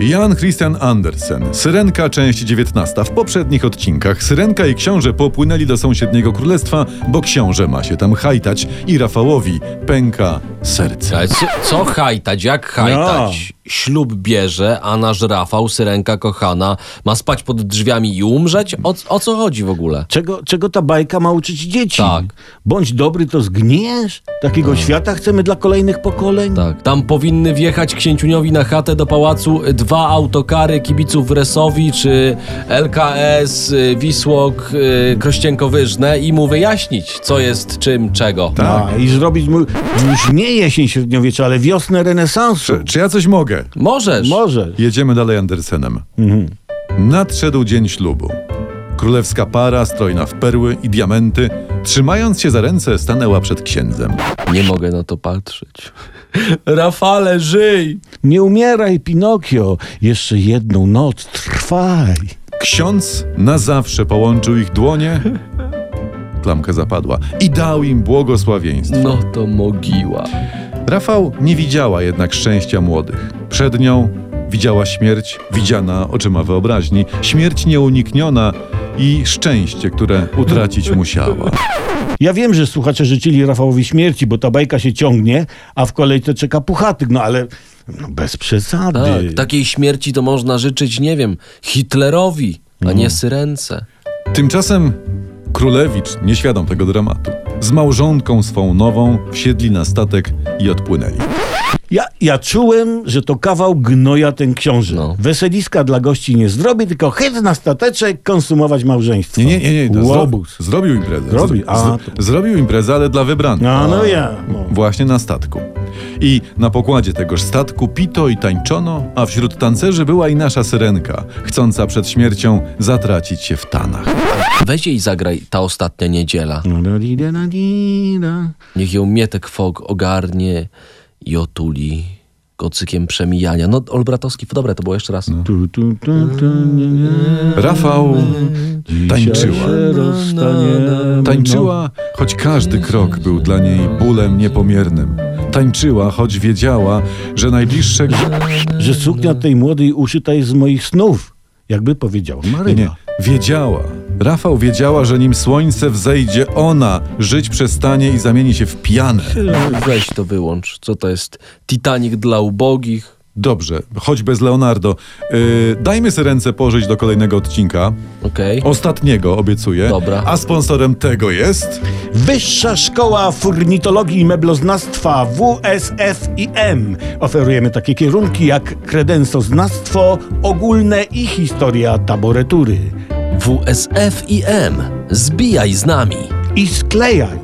Jan Christian Andersen, Syrenka, część 19. W poprzednich odcinkach Syrenka i książę popłynęli do sąsiedniego królestwa, bo książę ma się tam hajtać i Rafałowi pęka serce. Ale co, co hajtać? Jak hajtać? Ślub bierze, a nasz Rafał, syrenka kochana, ma spać pod drzwiami i umrzeć? O, o co chodzi w ogóle? Czego, czego ta bajka ma uczyć dzieci? Tak. Bądź dobry, to zgniesz? Takiego świata chcemy dla kolejnych pokoleń? Tak, tam powinny wjechać księciuniowi na chatę do pałacu dwa autokary kibiców Resowi czy LKS, y, Wisłok, y, Krościenko-Wyżne i mu wyjaśnić, co jest czym, czego. Tak. A, I zrobić mu już nie jesień średniowiecza, ale wiosnę renesansu. Czy, czy ja coś mogę? Możesz. Może. Jedziemy dalej Andersenem. Nadszedł dzień ślubu. Królewska para, strojna w perły i diamenty, trzymając się za ręce, stanęła przed księdzem. Nie mogę na to patrzeć. Rafale, żyj! Nie umieraj, Pinokio. Jeszcze jedną noc trwaj. Ksiądz na zawsze połączył ich dłonie. Klamka zapadła i dał im błogosławieństwo. No to mogiła. Rafał nie widziała jednak szczęścia młodych. Przed nią widziała śmierć, widziana oczyma wyobraźni, śmierć nieunikniona i szczęście, które utracić musiała. Ja wiem, że słuchacze życzyli Rafałowi śmierci, bo ta bajka się ciągnie, a w kolejce czeka puchatyk, no ale no bez przesady. Tak, takiej śmierci to można życzyć, nie wiem, Hitlerowi, a nie Syrence. Tymczasem królewicz, nieświadom tego dramatu, z małżonką swą nową wsiedli na statek i odpłynęli. Ja, ja czułem, że to kawał gnoja ten książę. No. Weseliska dla gości nie zrobi, tylko chyt na stateczek konsumować małżeństwo. Nie, nie, nie, nie. to Zro, Łobuz. zrobił imprezę. Zrobił, Zro- a, z- zrobił imprezę, ale dla wybranych. No, no ja. No. Właśnie na statku. I na pokładzie tegoż statku pito i tańczono, a wśród tancerzy była i nasza syrenka, chcąca przed śmiercią zatracić się w tanach. Weź jej zagraj ta ostatnia niedziela. Niech ją Mietek Fog ogarnie i otuli kocykiem przemijania. No, Olbratowski, dobre to było jeszcze raz. Tu, tu, tu, tu, nie, nie. Rafał tańczyła. Tańczyła, choć każdy krok był dla niej bólem niepomiernym. Tańczyła, choć wiedziała, że najbliższe... Że suknia tej młodej uszyta jest z moich snów. Jakby powiedziała Nie, Maryna. nie, wiedziała. Rafał wiedziała, że nim słońce wzejdzie, ona żyć przestanie i zamieni się w pianę. Weź to wyłącz. Co to jest? Titanic dla ubogich? Dobrze, choć bez Leonardo. Yy, dajmy sobie ręce pożyć do kolejnego odcinka. Okej. Ostatniego, obiecuję. Dobra. A sponsorem tego jest... Wyższa Szkoła Furnitologii i Mebloznawstwa WSFIM. Oferujemy takie kierunki jak kredensoznawstwo ogólne i historia taboretury. WSF i M. Zbijaj z nami. I sklejaj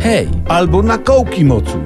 Hej! albo na kołki mocu.